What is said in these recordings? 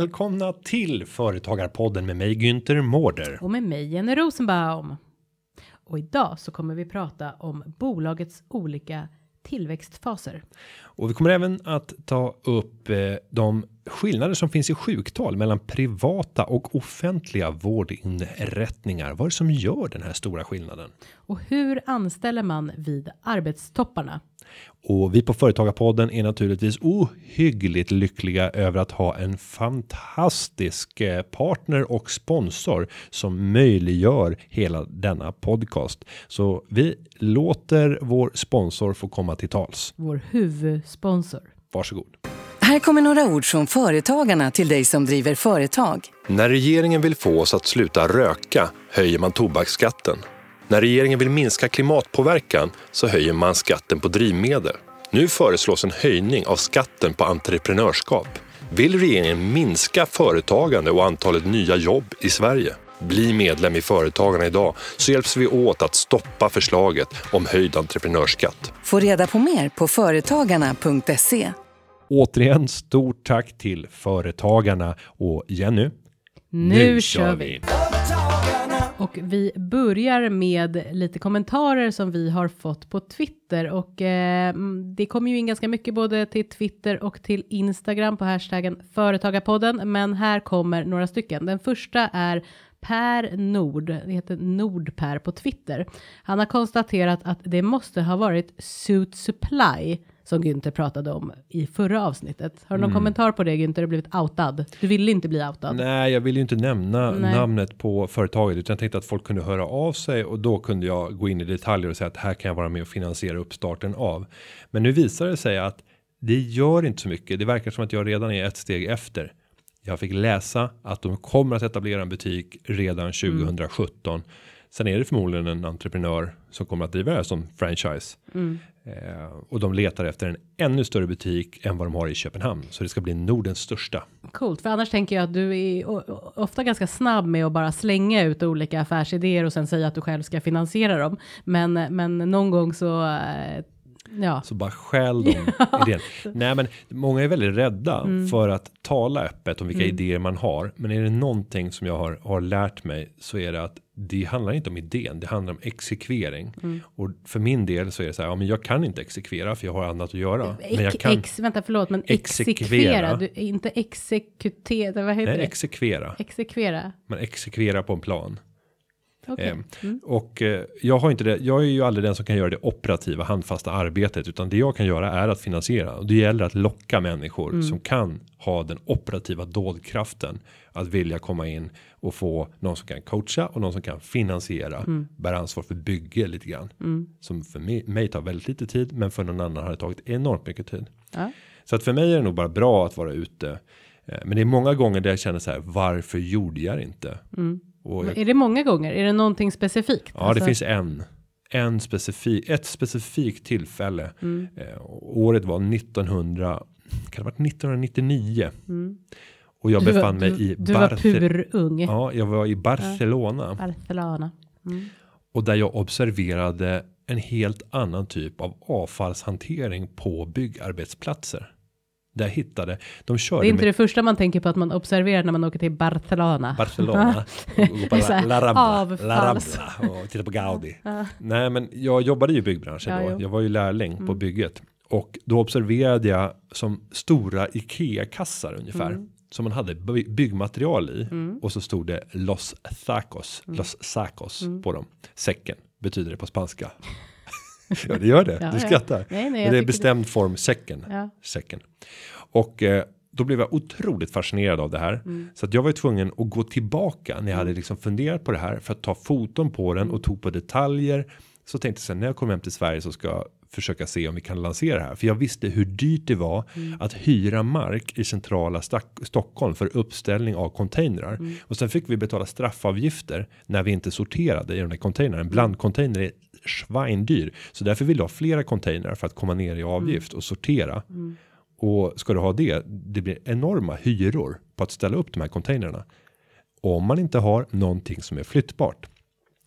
Välkomna till Företagarpodden med mig Günther Mårder. Och med mig Jenny Rosenbaum. Och idag så kommer vi prata om bolagets olika tillväxtfaser. Och vi kommer även att ta upp eh, de skillnader som finns i sjuktal mellan privata och offentliga vårdinrättningar. Vad är det som gör den här stora skillnaden? Och hur anställer man vid arbetstopparna? Och vi på Företagarpodden är naturligtvis ohyggligt lyckliga över att ha en fantastisk eh, partner och sponsor som möjliggör hela denna podcast. Så vi låter vår sponsor få komma till tals. Vår huvudsponsor. Varsågod. Här kommer några ord från Företagarna till dig som driver företag. När regeringen vill få oss att sluta röka höjer man tobaksskatten. När regeringen vill minska klimatpåverkan så höjer man skatten på drivmedel. Nu föreslås en höjning av skatten på entreprenörskap. Vill regeringen minska företagande och antalet nya jobb i Sverige? Bli medlem i Företagarna idag så hjälps vi åt att stoppa förslaget om höjd entreprenörsskatt. Få reda på mer på företagarna.se. Återigen stort tack till Företagarna och Jenny. Nu, kör vi. Och vi börjar med lite kommentarer som vi har fått på Twitter och eh, mm, det kommer ju in ganska mycket både till Twitter och till Instagram på hashtaggen Företagarpodden. Men här kommer några stycken. Den första är Per Nord, det heter Nordper på Twitter. Han har konstaterat att det måste ha varit Suit Supply som Günther pratade om i förra avsnittet. Har du någon kommentar på det Günther? Du har blivit outad. Du ville inte bli outad. Nej, jag vill ju inte nämna Nej. namnet på företaget utan jag tänkte att folk kunde höra av sig och då kunde jag gå in i detaljer och säga att här kan jag vara med och finansiera uppstarten av. Men nu visar det sig att det gör inte så mycket. Det verkar som att jag redan är ett steg efter. Jag fick läsa att de kommer att etablera en butik redan 2017. Sen är det förmodligen en entreprenör som kommer att driva det här som franchise. Eh, Eh, och de letar efter en ännu större butik än vad de har i Köpenhamn. Så det ska bli Nordens största. Coolt, för annars tänker jag att du är ofta ganska snabb med att bara slänga ut olika affärsidéer och sen säga att du själv ska finansiera dem. Men, men någon gång så, eh, ja. Så bara stjäl de idén. Nej men många är väldigt rädda för att tala öppet om vilka idéer man har. Men är det någonting som jag har, har lärt mig så är det att det handlar inte om idén, det handlar om exekvering. Och för min del så är det så här, ja men jag kan inte exekvera för jag har annat att göra. men jag Ex, kan, ex, vänta förlåt, men exekvera. exekvera, du, inte exekutera, vad heter nej, det? exekvera. exekvera. Man exekverar på en plan. Okej. Eh, Och eh, jag har inte det. Jag är ju aldrig den som kan göra det operativa handfasta arbetet, utan det jag kan göra är att finansiera och det gäller att locka människor som kan ha den operativa dådkraften att vilja komma in och få någon som kan coacha och någon som kan finansiera, bära ansvar för bygge lite grann som för mig, mig tar väldigt lite tid, men för någon annan har det tagit enormt mycket tid. Ja. Så att för mig är det nog bara bra att vara ute. Eh, Men det är många gånger där jag känner så här, varför gjorde jag det inte? Och jag Är det många gånger? Är det någonting specifikt? Ja, det finns en. En specifik, ett specifikt tillfälle. Mm. Eh, året var 1900, kan det ha varit 1999? Och jag Mm. Du var- befann mig du, i Du var Barce- purung. Ja, jag var i Barcelona Barcelona. och där jag observerade en helt annan typ av avfallshantering på byggarbetsplatser. Där jag hittade, de körde Det är inte med det första man tänker på att man observerar när man åker till Barcelona. Barcelona. och Det La, Rambla, La Rambla och titta på Gaudi. Nej, men jag jobbade ju i byggbranschen Ja, då. jo. Mm. Jag var ju lärling på bygget och då observerade jag som stora Ikea kassar ungefär Mm. som man hade by- byggmaterial i och så stod det Los Sacos, Mm. Los Sacos på dem. Säcken betyder det på spanska. ja, det gör det. Ja, du ja. skrattar. Nej, nej, jag Men det är bestämd form säcken. Ja. säcken. Och eh, då blev jag otroligt fascinerad av det här. Mm. Så att jag var tvungen att gå tillbaka när jag hade liksom funderat på det här för att ta foton på den och tog på detaljer. Så tänkte jag sen när jag kommer hem till Sverige så ska jag försöka se om vi kan lansera det här. För jag visste hur dyrt det var att hyra mark i centrala Stockholm för uppställning av containrar. Och sen fick vi betala straffavgifter när vi inte sorterade i de där containrarna. En blandcontainer är svindyr. Så därför vill du ha flera containrar för att komma ner i avgift och sortera. Och ska du ha det, det blir enorma hyror på att ställa upp de här containrarna. Om man inte har någonting som är flyttbart.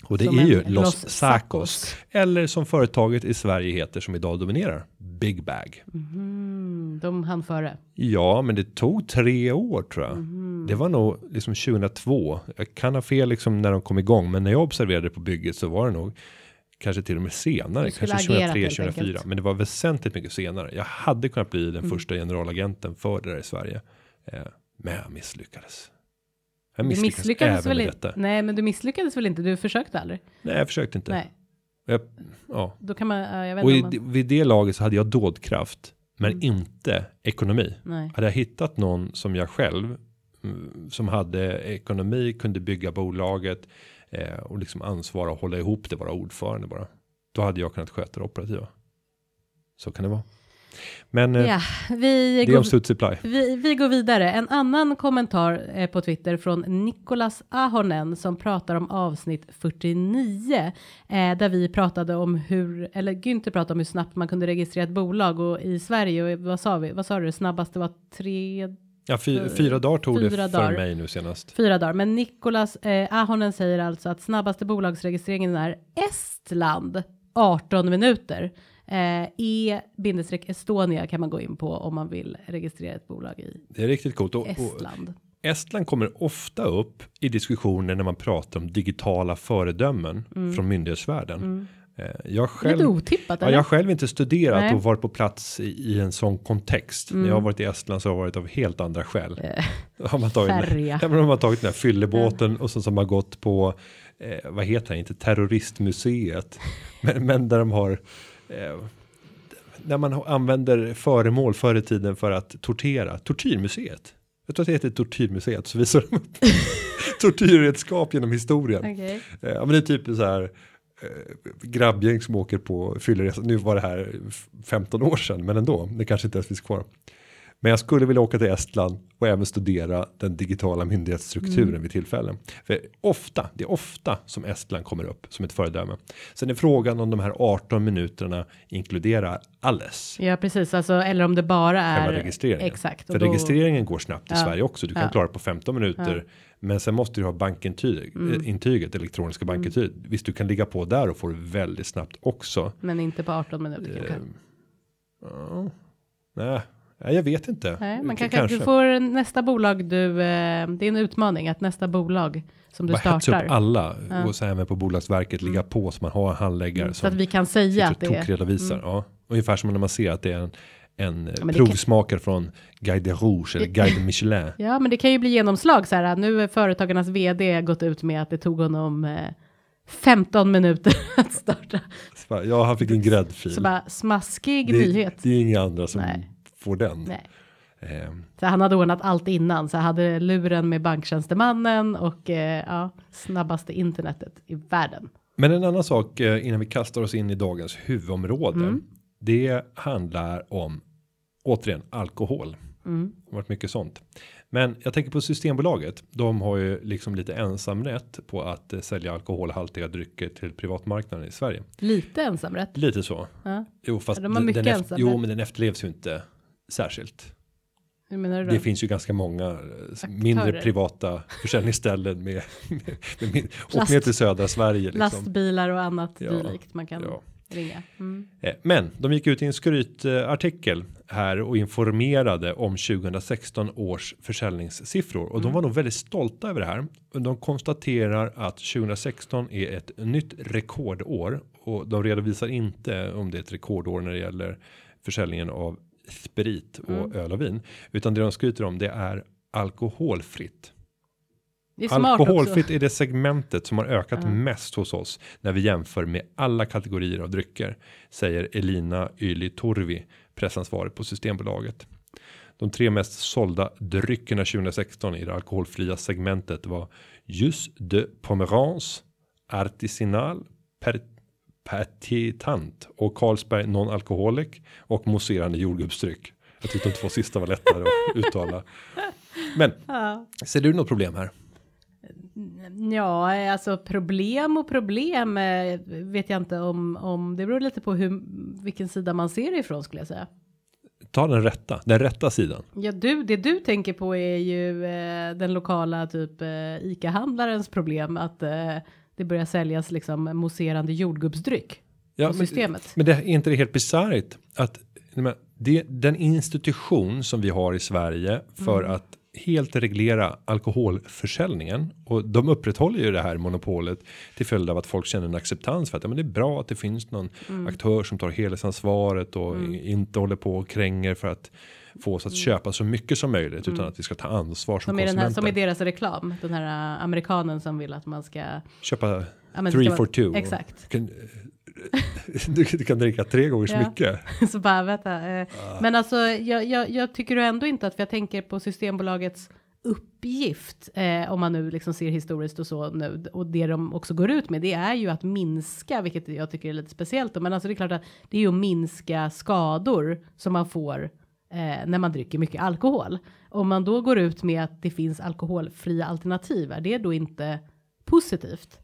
Och det Som är ju Los, Sacos. Eller som företaget i Sverige heter som idag dominerar. Big Bag. Mm, de hann före. Ja, men det tog tre år tror jag. Mhm. Det var nog liksom 2002. Jag kan ha fel liksom när de kom igång, men när jag observerade på bygget så var det nog kanske till och med senare, kanske agerat 2003, helt 2004, enkelt. men det var väsentligt mycket senare. Jag hade kunnat bli Mm. den första generalagenten för det där i Sverige, eh, men jag misslyckades. Jag Du misslyckades, misslyckades även väl med detta. Nej, men du misslyckades väl inte? Du försökte aldrig? Nej, jag försökte inte. Nej, Jag, ja. då kan man, ja, jag vet Och i, man, vid det laget så hade jag dådkraft, men Mm. inte ekonomi. nej. Hade jag hittat någon som jag själv mm, som hade ekonomi, kunde bygga bolaget eh, och liksom ansvara och hålla ihop det, vara ordförande bara. Då hade jag kunnat sköta det operativa. Så kan det vara. Men eh, Ja, vi det går, om Suit Supply. vi, vi går vidare. En annan kommentar eh, på Twitter från Nicolas Ahonen som pratar om avsnitt 49 eh, där vi pratade om hur, eller Günther pratade om hur snabbt man kunde registrera ett bolag och i Sverige och vad sa vi, vad sa du, snabbast det var tre Ja, fy, fyra dagar tog Fyra det för dagar. mig nu senast. Fyra dagar, men Nicolas eh, Ahonen säger alltså att snabbaste bolagsregistreringen är Estland 18 minuter. Eh, E-Estonia kan man gå in på om man vill registrera ett bolag i Det är riktigt coolt. Och, och Estland. Estland kommer ofta upp i diskussioner när man pratar om digitala föredömen från myndighetsvärlden. Eh, Jag själv, Mm. Lite otippat Ja, jag själv inte studerat Nej. Mm. och varit på plats i, i en sån kontext. När jag har varit i Estland så har jag varit av helt andra skäl. Då har man tagit, färja. ja, men har tagit den här fyllebåten och så som har gått på, eh, vad heter det, inte terroristmuseet, men, men där de har, eh, när man använder föremål förr i tiden för att tortera, tortyrmuseet. Jag tror att det heter tortyrmuseet, så visar de upp tortyrredskap genom historien. Okej. Eh, Ja men det är typ så här eh, grabbgäng som åker på fylleresa. Nu var det här f- 15 år sedan men ändå. Det kanske inte ens finns kvar. Men jag skulle vilja åka till Estland och även studera den digitala myndighetsstrukturen Mm. vid tillfällen. För ofta, det är ofta som Estland kommer upp som ett föredöme. Sen är frågan om de här 18 minuterna inkluderar alles. Ja, precis. Alltså, eller om det bara är Själva registreringen. Exakt. För då- registreringen går snabbt i Ja. Sverige också. Du kan Ja. klara på 15 minuter. Men sen måste du ha bankintyg, Mm. eh, intyget, elektroniska bankintyg. Visst, du kan ligga på där och få det väldigt snabbt också. Men inte på 18 minuter kanske. Eh, ja. Nej, nej, jag vet inte. Nej, man K- kanske, du får nästa bolag du, eh, det är en utmaning att nästa bolag som du Bara startar. upp alla Ja. Mm. och så även på Bolagsverket ligga på så man har en handläggare så att vi kan säga att det är. Mm. tokredovisar. Ja, ungefär som när man ser att det är en, en men det provsmakare från Guide de Rouge eller Guide de Michelin. Ja, men det kan ju bli genomslag så här. Nu är företagarnas vd gått ut med att det tog honom eh, 15 minuter att starta. Bara, Ja, han fick en gräddfil. Så bara smaskig det, nyhet. det är inga andra som Nej. får den. Nej. Eh, Så han hade ordnat allt innan, så hade luren med banktjänstemannen och eh, ja, snabbaste internetet i världen. Men en annan sak eh, innan vi kastar oss in i dagens huvudområde. Mm. Det handlar om återigen alkohol. Mm. Det har varit mycket sånt. Men jag tänker på Systembolaget. De har ju liksom lite ensamrätt på att eh, sälja alkoholhaltiga drycker till privatmarknaden i Sverige. Lite ensamrätt. Lite så. Ja. Jo, fast Ja, de har den- mycket den eft- ensamrätt. Jo, men den efterlevs ju inte särskilt. Hur menar du då? Det finns ju ganska många eh, mindre Aktörer. privata försäljningsställen med, med, med, med och Last- ner till södra Sverige. Liksom. Lastbilar och annat Ja, dylikt man kan Ja. Ringa. Mm. Eh, Men de gick ut i en skrytartikel här och informerade om 2016 års försäljningssiffror och de var nog väldigt stolta över det här. De konstaterar att 2016 är ett nytt rekordår och de redovisar inte om det är ett rekordår när det gäller försäljningen av sprit och öl och vin, utan det de skryter om det är alkoholfritt. Alkoholfritt också. är det segmentet som har ökat Ja. mest hos oss när vi jämför med alla kategorier av drycker, säger Elina Yli Torvi, pressansvarig på Systembolaget. De tre mest sålda dryckerna 2016 i det alkoholfria segmentet var Jus de Pomerance, Artisanal, per, Petitant och Carlsberg Non-Alcoholic och mousserande jordgubbsdryck. Jag tyckte de två sista var lättare att uttala. Men Ja. ser du något problem här? Ja, alltså problem och problem eh, vet jag inte om, om det beror lite på hur, vilken sida man ser det ifrån skulle jag säga. ta den rätta, den rätta sidan. Ja, du, det du tänker på är ju eh, den lokala typ eh, ICA-handlarens problem att eh, det börjar säljas liksom mousserande jordgubbsdryck Ja, på men- systemet. Men det är inte det helt bisarrt att det, den institution som vi har i Sverige för Mm. att helt reglera alkoholförsäljningen och de upprätthåller ju det här monopolet till följd av att folk känner en acceptans för att ja, men det är bra att det finns någon Mm. aktör som tar helhetsansvaret och inte håller på och kränger för att få oss att köpa så mycket som möjligt utan att vi ska ta ansvar som, Mm. Som här, konsumenter. som är deras reklam, den här eh, amerikanen som vill att man ska. Köpa Ja, three for two. Exakt. Kan, du, du kan dricka tre gånger så Ja. mycket. så bara vänta. Eh, Men alltså jag, jag, jag tycker ändå inte att, för jag tänker på Systembolagets uppgift, eh, om man nu liksom ser historiskt och så nu, och det de också går ut med, det är ju att minska, vilket jag tycker är lite speciellt, då, men alltså det är klart att det är ju att minska skador som man får eh, när man dricker mycket alkohol. Om man då går ut med att det finns alkoholfria alternativ, är det då inte positivt?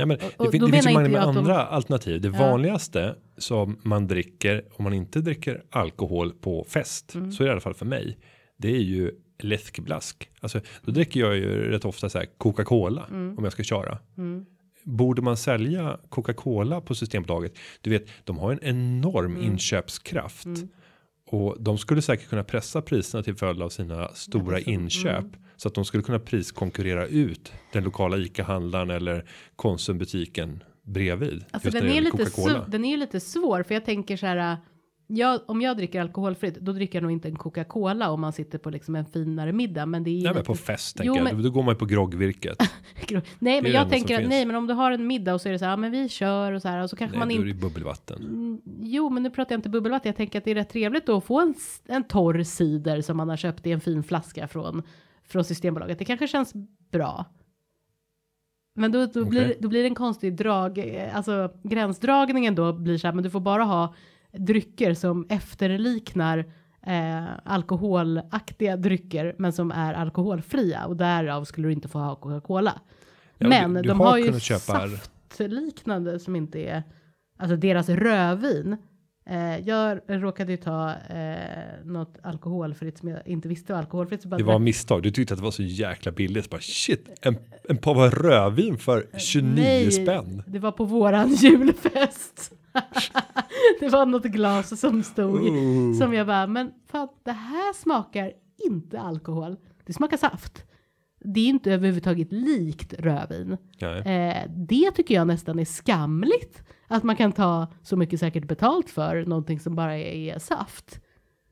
Ja, men och det, fin- då det finns ju många att de- andra alternativ. Det vanligaste som man dricker om man inte dricker alkohol på fest, Mm. så är det i alla fall för mig. Det är ju läskblask. Alltså, då dricker jag ju rätt ofta så här Coca-Cola Mm. om jag ska köra. Borde man sälja Coca-Cola på Systembolaget? Du vet, de har en enorm Mm. inköpskraft. Och de skulle säkert kunna pressa priserna till följd av sina stora inköp. Så att de skulle kunna priskonkurrera ut den lokala ICA-handlaren eller Konsumbutiken bredvid. Alltså den är, lite den är ju lite svår för jag tänker så här. Jag, om jag dricker alkoholfritt, då dricker jag nog inte en Coca-Cola om man sitter på liksom en finare middag. Men det är Nej men på fest Jo, tänker jag. men- Då går man ju på groggvirket. nej, men är jag tänker att finns. nej, men om du har en middag och så är det så här, ja, men vi kör och så här och så kanske Nej, man då är inte. det ju bubbelvatten. Mm, Jo, men nu pratar jag inte bubbelvatten. Jag tänker att det är rätt trevligt då att få en, en torr cider som man har köpt i en fin flaska från, från Systembolaget. Det kanske känns bra. Men då, då, blir, Okej. då blir det en konstig drag, eh, alltså gränsdragningen då blir så här, men du får bara ha drycker som efterliknar eh, alkoholaktiga drycker, men som är alkoholfria och därav skulle du inte få ha Coca-Cola. Ja, men du- du de har har ju köpa- saftliknande som inte är, alltså deras rödvin. Eh, jag råkade ju ta eh, något alkoholfritt som jag inte visste var alkoholfritt. Så bara Det var misstag. Du tyckte att det var så jäkla billigt. Bara shit, en, en pava rödvin för 29 Nej, spänn. Det var på våran julfest. det var något glas som stod Ooh. som jag bara, men fan det här smakar inte alkohol. Det smakar saft. Det är inte överhuvudtaget likt rödvin. Eh, det tycker jag nästan är skamligt. Att man kan ta så mycket säkert betalt för någonting som bara är, är saft.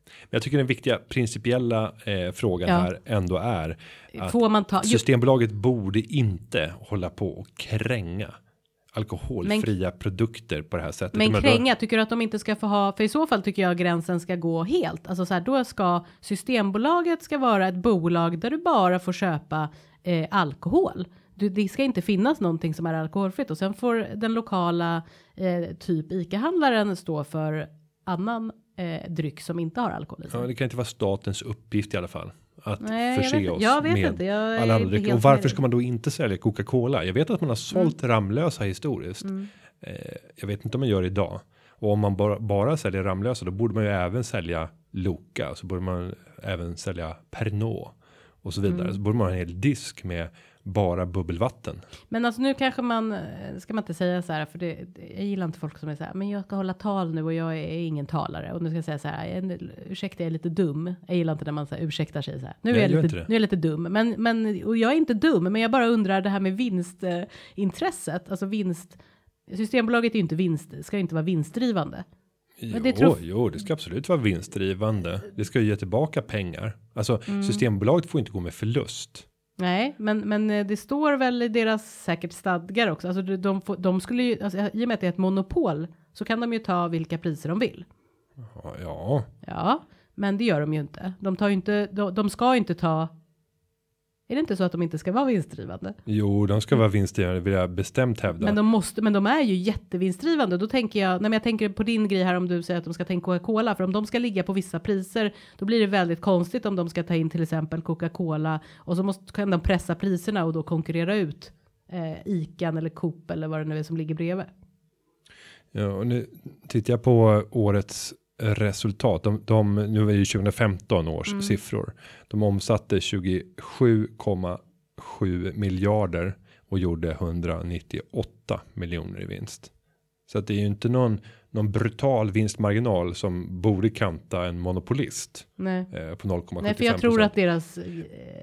Men jag tycker den viktiga principiella eh, frågan Ja. här ändå är att Får man ta... Systembolaget borde inte hålla på och kränga alkoholfria produkter på det här sättet. Men kränga, tycker du att de inte ska få ha, för i så fall tycker jag gränsen ska gå helt. Alltså så här, då ska Systembolaget ska vara ett bolag där du bara får köpa eh, alkohol. Det ska inte finnas någonting som är alkoholfritt och sen får den lokala eh, typ ICA-handlaren stå för annan eh, dryck som inte har alkohol i sig. Ja, det kan inte vara statens uppgift i alla fall. Att Nej, jag förse vet- oss jag vet med inte, jag alla andra drycker. Och varför ska man då inte sälja Coca-Cola? Jag vet att man har sålt Mm. Ramlösa historiskt. Eh, jag vet inte om man gör idag. Och om man bara, bara säljer Ramlösa då borde man ju även sälja Loka. Så borde man även sälja Pernod. Och så vidare. Mm. Så borde man ha en hel disk med bara bubbelvatten. Men alltså nu kanske man, eh, ska man inte säga så här, för det, jag gillar inte folk som är så här, men jag ska hålla tal nu och jag är ingen talare. Och nu ska jag säga så här, en, ursäkta jag är lite dum. Jag gillar inte när man så här, ursäktar sig så här. Nu är jag gör lite, nu är jag lite dum, men, men, och jag är inte dum, men jag bara undrar det här med vinstintresset, alltså vinst, Systembolaget är ju inte vinst, ska inte vara vinstdrivande. Jo, Men det tror- jo, det ska absolut vara vinstdrivande. Det ska ju ge tillbaka pengar. Alltså Mm. Systembolaget får inte gå med förlust. Nej, men, men eh, det står väl i deras säkert stadgar också. Alltså de, de, får, de skulle ju, alltså, i och med att det är ett monopol så kan de ju ta vilka priser de vill. Ja, Ja, Ja, men det gör de ju inte. De tar ju inte, de, de ska ju inte ta. Är det inte så att de inte ska vara vinstdrivande? jo, de ska vara vinstdrivande vill jag bestämt hävda. Men de måste, men de är ju jättevinstdrivande. Då tänker jag, nej men jag tänker på din grej här om du säger att de ska ta in Coca-Cola, för om de ska ligga på vissa priser, då blir det väldigt konstigt om de ska ta in till exempel Coca-Cola och så måste, kan de pressa priserna och då konkurrera ut eh, Ican eller Coop eller vad det nu är som ligger bredvid. Ja, och nu tittar jag på årets resultat. De, de nu är ju 2015 års Mm. siffror. De omsatte 27,7 miljarder och gjorde 198 miljoner i vinst. Så att det är ju inte någon någon brutal vinstmarginal som borde kanta en monopolist Nej. eh, på 0,75 Nej, för jag tror att deras. eh,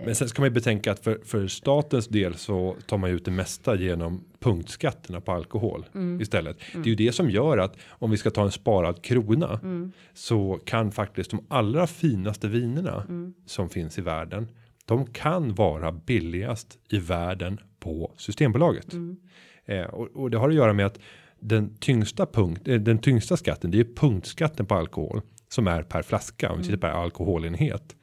Men sen ska man ju betänka att för, för statens del så tar man ju ut det mesta genom punktskatterna på alkohol Mm. istället. Det är ju det som gör att om vi ska ta en sparad krona Mm. så kan faktiskt de allra finaste vinerna Mm. som finns i världen. De kan vara billigast i världen på Systembolaget. Mm. Eh, och, och det har att göra med att den tyngsta punkt, eh, den tyngsta skatten, det är punktskatten på alkohol som är per flaska om vi tittar per alkoholenhet.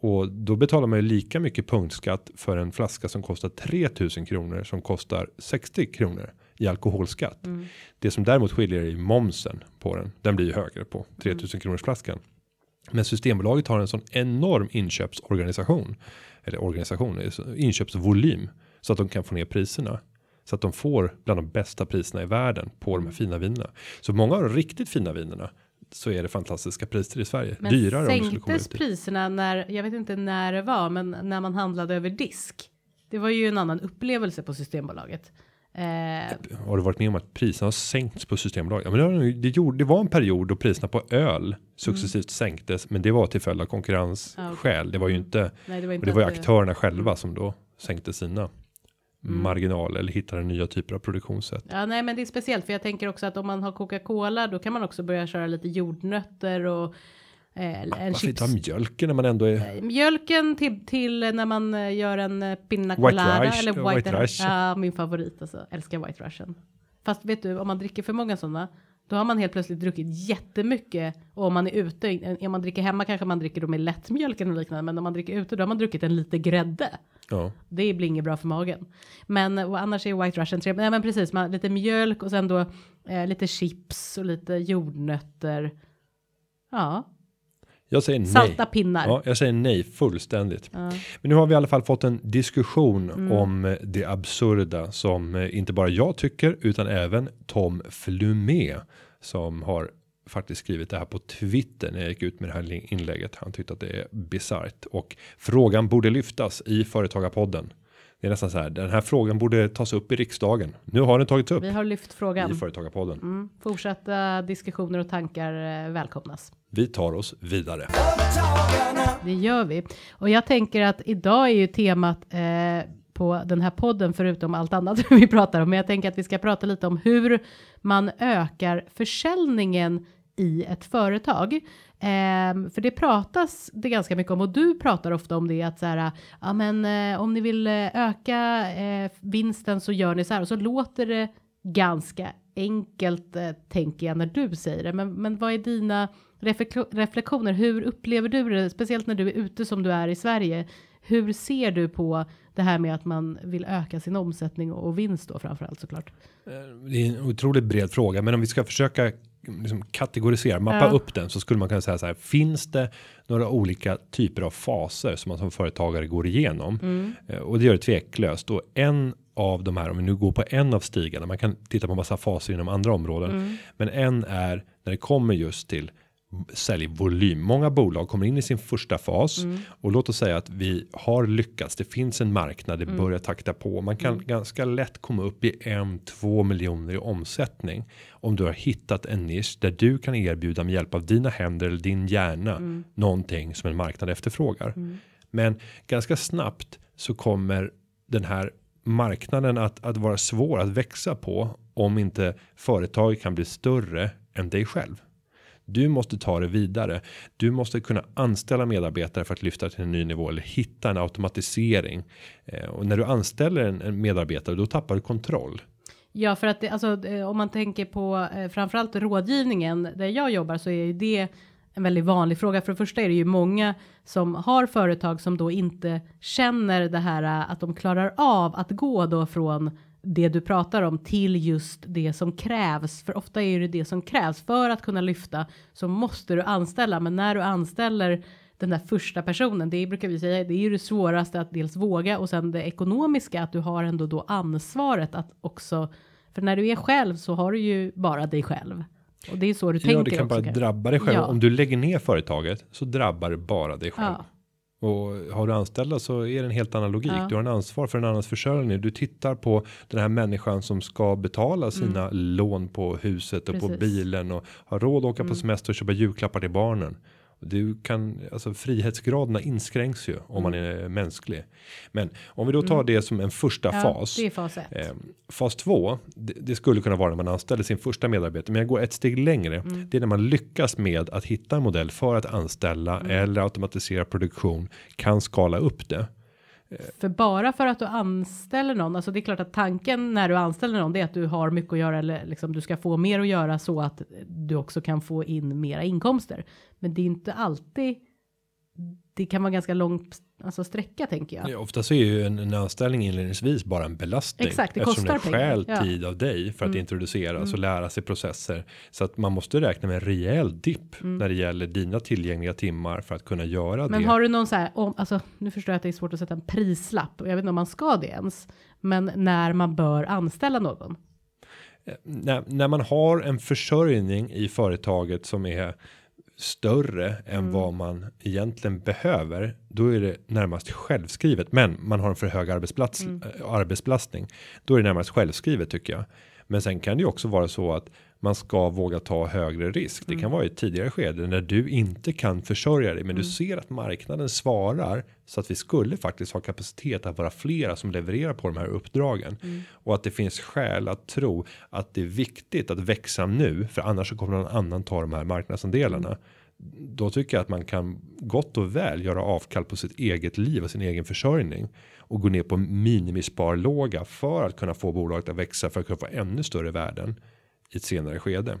Och, då betalar man ju lika mycket punktskatt för en flaska som kostar 3000 kronor som kostar 60 kronor i alkoholskatt. Mm. Det som däremot skiljer är ju momsen på den. Den blir ju högre på 3000 kronors flaskan. Men Systembolaget har en sån enorm inköpsorganisation eller organisation, inköpsvolym så att de kan få ner priserna så att de får bland de bästa priserna i världen på de här fina vinerna. Så många av de riktigt fina vinerna så är det fantastiska priser i Sverige. Men Dyrare sänktes priserna när, jag vet inte när det var, men när man handlade över disk. Det var ju en annan upplevelse på Systembolaget. Eh, Har du varit med om att priserna har sänkts på Systembolaget? Ja, men det, det, gjorde, det var en period då priserna på öl successivt sänktes, men det var till följd av konkurrensskäl. Det var ju inte, nej, det var och inte det var ju aktörerna själva som då sänkte sina marginaler eller hittade nya typer av produktionssätt. Ja, nej, men det är speciellt för jag tänker också att om man har Coca-Cola, då kan man också börja köra lite jordnötter och eh, en Varför chips. inte ha mjölken när man ändå är Mjölken till, till när man eh, gör en eh, White colada rice, eller white, white rice. Ja, min favorit alltså. Älskar white russian. Fast vet du, om man dricker för många sådana, då har man helt plötsligt druckit jättemycket. Och om man är ute, om man dricker hemma kanske man dricker då med lättmjölk eller liknande, men om man dricker ute då har man druckit en lite grädde. ja, Det blir inget bra för magen. Men och annars är white russian trevligt. Nej men precis, man, lite mjölk och sen då eh, lite chips och lite jordnötter. Ja, jag säger nej. salta pinnar. Ja, jag säger nej fullständigt. Ja. Men nu har vi i alla fall fått en diskussion Mm. om eh, det absurda som eh, inte bara jag tycker utan även Tom Flumé som har faktiskt skrivit det här på Twitter när jag gick ut med det här inlägget. Han tyckte att det är bisarrt och frågan borde lyftas i företagarpodden. Det är nästan så här. Den här frågan borde tas upp i riksdagen. Nu har den tagits upp Vi har lyft frågan. i företagarpodden. Mm. Fortsatta diskussioner och tankar eh, välkomnas. Vi tar oss vidare. Det gör vi. Och jag tänker att idag är ju temat eh, på den här podden, förutom allt annat vi pratar om, men jag tänker att vi ska prata lite om hur man ökar försäljningen i ett företag. Um, för det pratas det ganska mycket om och du pratar ofta om det att så här, ja men eh, om ni vill eh, öka eh, vinsten så gör ni så här och så låter det ganska enkelt eh, tänker jag när du säger det. Men, men vad är dina reflektioner? Hur upplever du det? Speciellt när du är ute som du är i Sverige. Hur ser du på det här med att man vill öka sin omsättning och och vinst då framförallt såklart? Eh, det är en otroligt bred fråga, men om vi ska försöka liksom kategorisera, mappa Ja. upp den så skulle man kunna säga så här. Finns det några olika typer av faser som man som företagare går igenom? Eh, Och det gör det tveklöst. Och en av de här, om vi nu går på en av stigarna, man kan titta på massa faser inom andra områden, men en är när det kommer just till säljvolym. Många bolag kommer in i sin första fas och låt oss säga att vi har lyckats. Det finns en marknad, det börjar takta på. Man kan ganska lätt komma upp i en, två miljoner i omsättning om du har hittat en nisch där du kan erbjuda med hjälp av dina händer eller din hjärna någonting som en marknad efterfrågar. Men ganska snabbt så kommer den här marknaden att, att vara svår att växa på om inte företaget kan bli större än dig själv. Du måste ta det vidare. Du måste kunna anställa medarbetare för att lyfta till en ny nivå eller hitta en automatisering. Eh, och när du anställer en, medarbetare då tappar du kontroll. Ja, för att det, alltså, eh, om man tänker på eh, framförallt rådgivningen där jag jobbar så är ju det en väldigt vanlig fråga. För det första är det ju många som har företag som då inte känner det här eh, att de klarar av att gå då från det du pratar om till just det som krävs. För ofta är det det som krävs för att kunna lyfta så måste du anställa. Men när du anställer den där första personen, det brukar vi säga, det är ju det svåraste att dels våga och sen det ekonomiska att du har ändå då ansvaret att också, för när du är själv så har du ju bara dig själv. Och det är så du Ja, tänker det kan också. bara kanske. drabba dig själv. Ja. Om du lägger ner företaget så drabbar det bara dig själv. Ja, Och har du anställda så är det en helt annan logik. Ja. Du har en ansvar för en annans försörjning. Du tittar på den här människan som ska betala sina lån på huset och på Mm. Precis. Mm. bilen och har råd att åka på semester och köpa julklappar till barnen. Du kan, alltså frihetsgraderna inskränks ju om man är mänsklig. Men om vi då tar det som en första Mm. ja fas. det är fas ett. Eh, fas 2, det, det skulle kunna vara när man anställer sin första medarbetare, men jag går ett steg längre. Mm. Det är när man lyckas med att hitta en modell för att anställa Mm. eller automatisera produktion, kan skala upp det. För bara för att du anställer någon, alltså det är klart att tanken när du anställer någon det är att du har mycket att göra eller liksom du ska få mer att göra så att du också kan få in mera inkomster. Men det är inte alltid. Det kan vara ganska långt alltså sträcka tänker jag. Ja, ofta så är ju en, en anställning inledningsvis bara en belastning. Exakt, det eftersom kostar det pengar. stjäl Ja. Mm. tid av dig för att introduceras och lära sig processer. Så att man måste räkna med en rejäl dipp när det gäller dina tillgängliga timmar för att kunna göra Mm. Men det. har du någon så här, om, alltså nu förstår jag att det är svårt att sätta en prislapp och jag vet inte om man ska det ens. Men när man bör anställa någon. när, när man har en försörjning i företaget som är större än vad man egentligen behöver, då är det närmast självskrivet. Men man har en för hög arbetsplats, äh, arbetsbelastning. Då är det närmast självskrivet tycker jag. Men sen kan det ju också vara så att man ska våga ta högre risk. Det kan vara i ett tidigare skede när du inte kan försörja dig, men du ser att marknaden svarar så att vi skulle faktiskt ha kapacitet att vara flera som levererar på de här uppdragen. Och att det finns skäl att tro att det är viktigt att växa nu, för annars så kommer någon annan ta de här marknadsandelarna. Då tycker jag att man kan gott och väl göra avkall på sitt eget liv och sin egen försörjning och gå ner på minimisparlåga för att kunna få bolaget att växa för att kunna få ännu större värden i ett senare skede.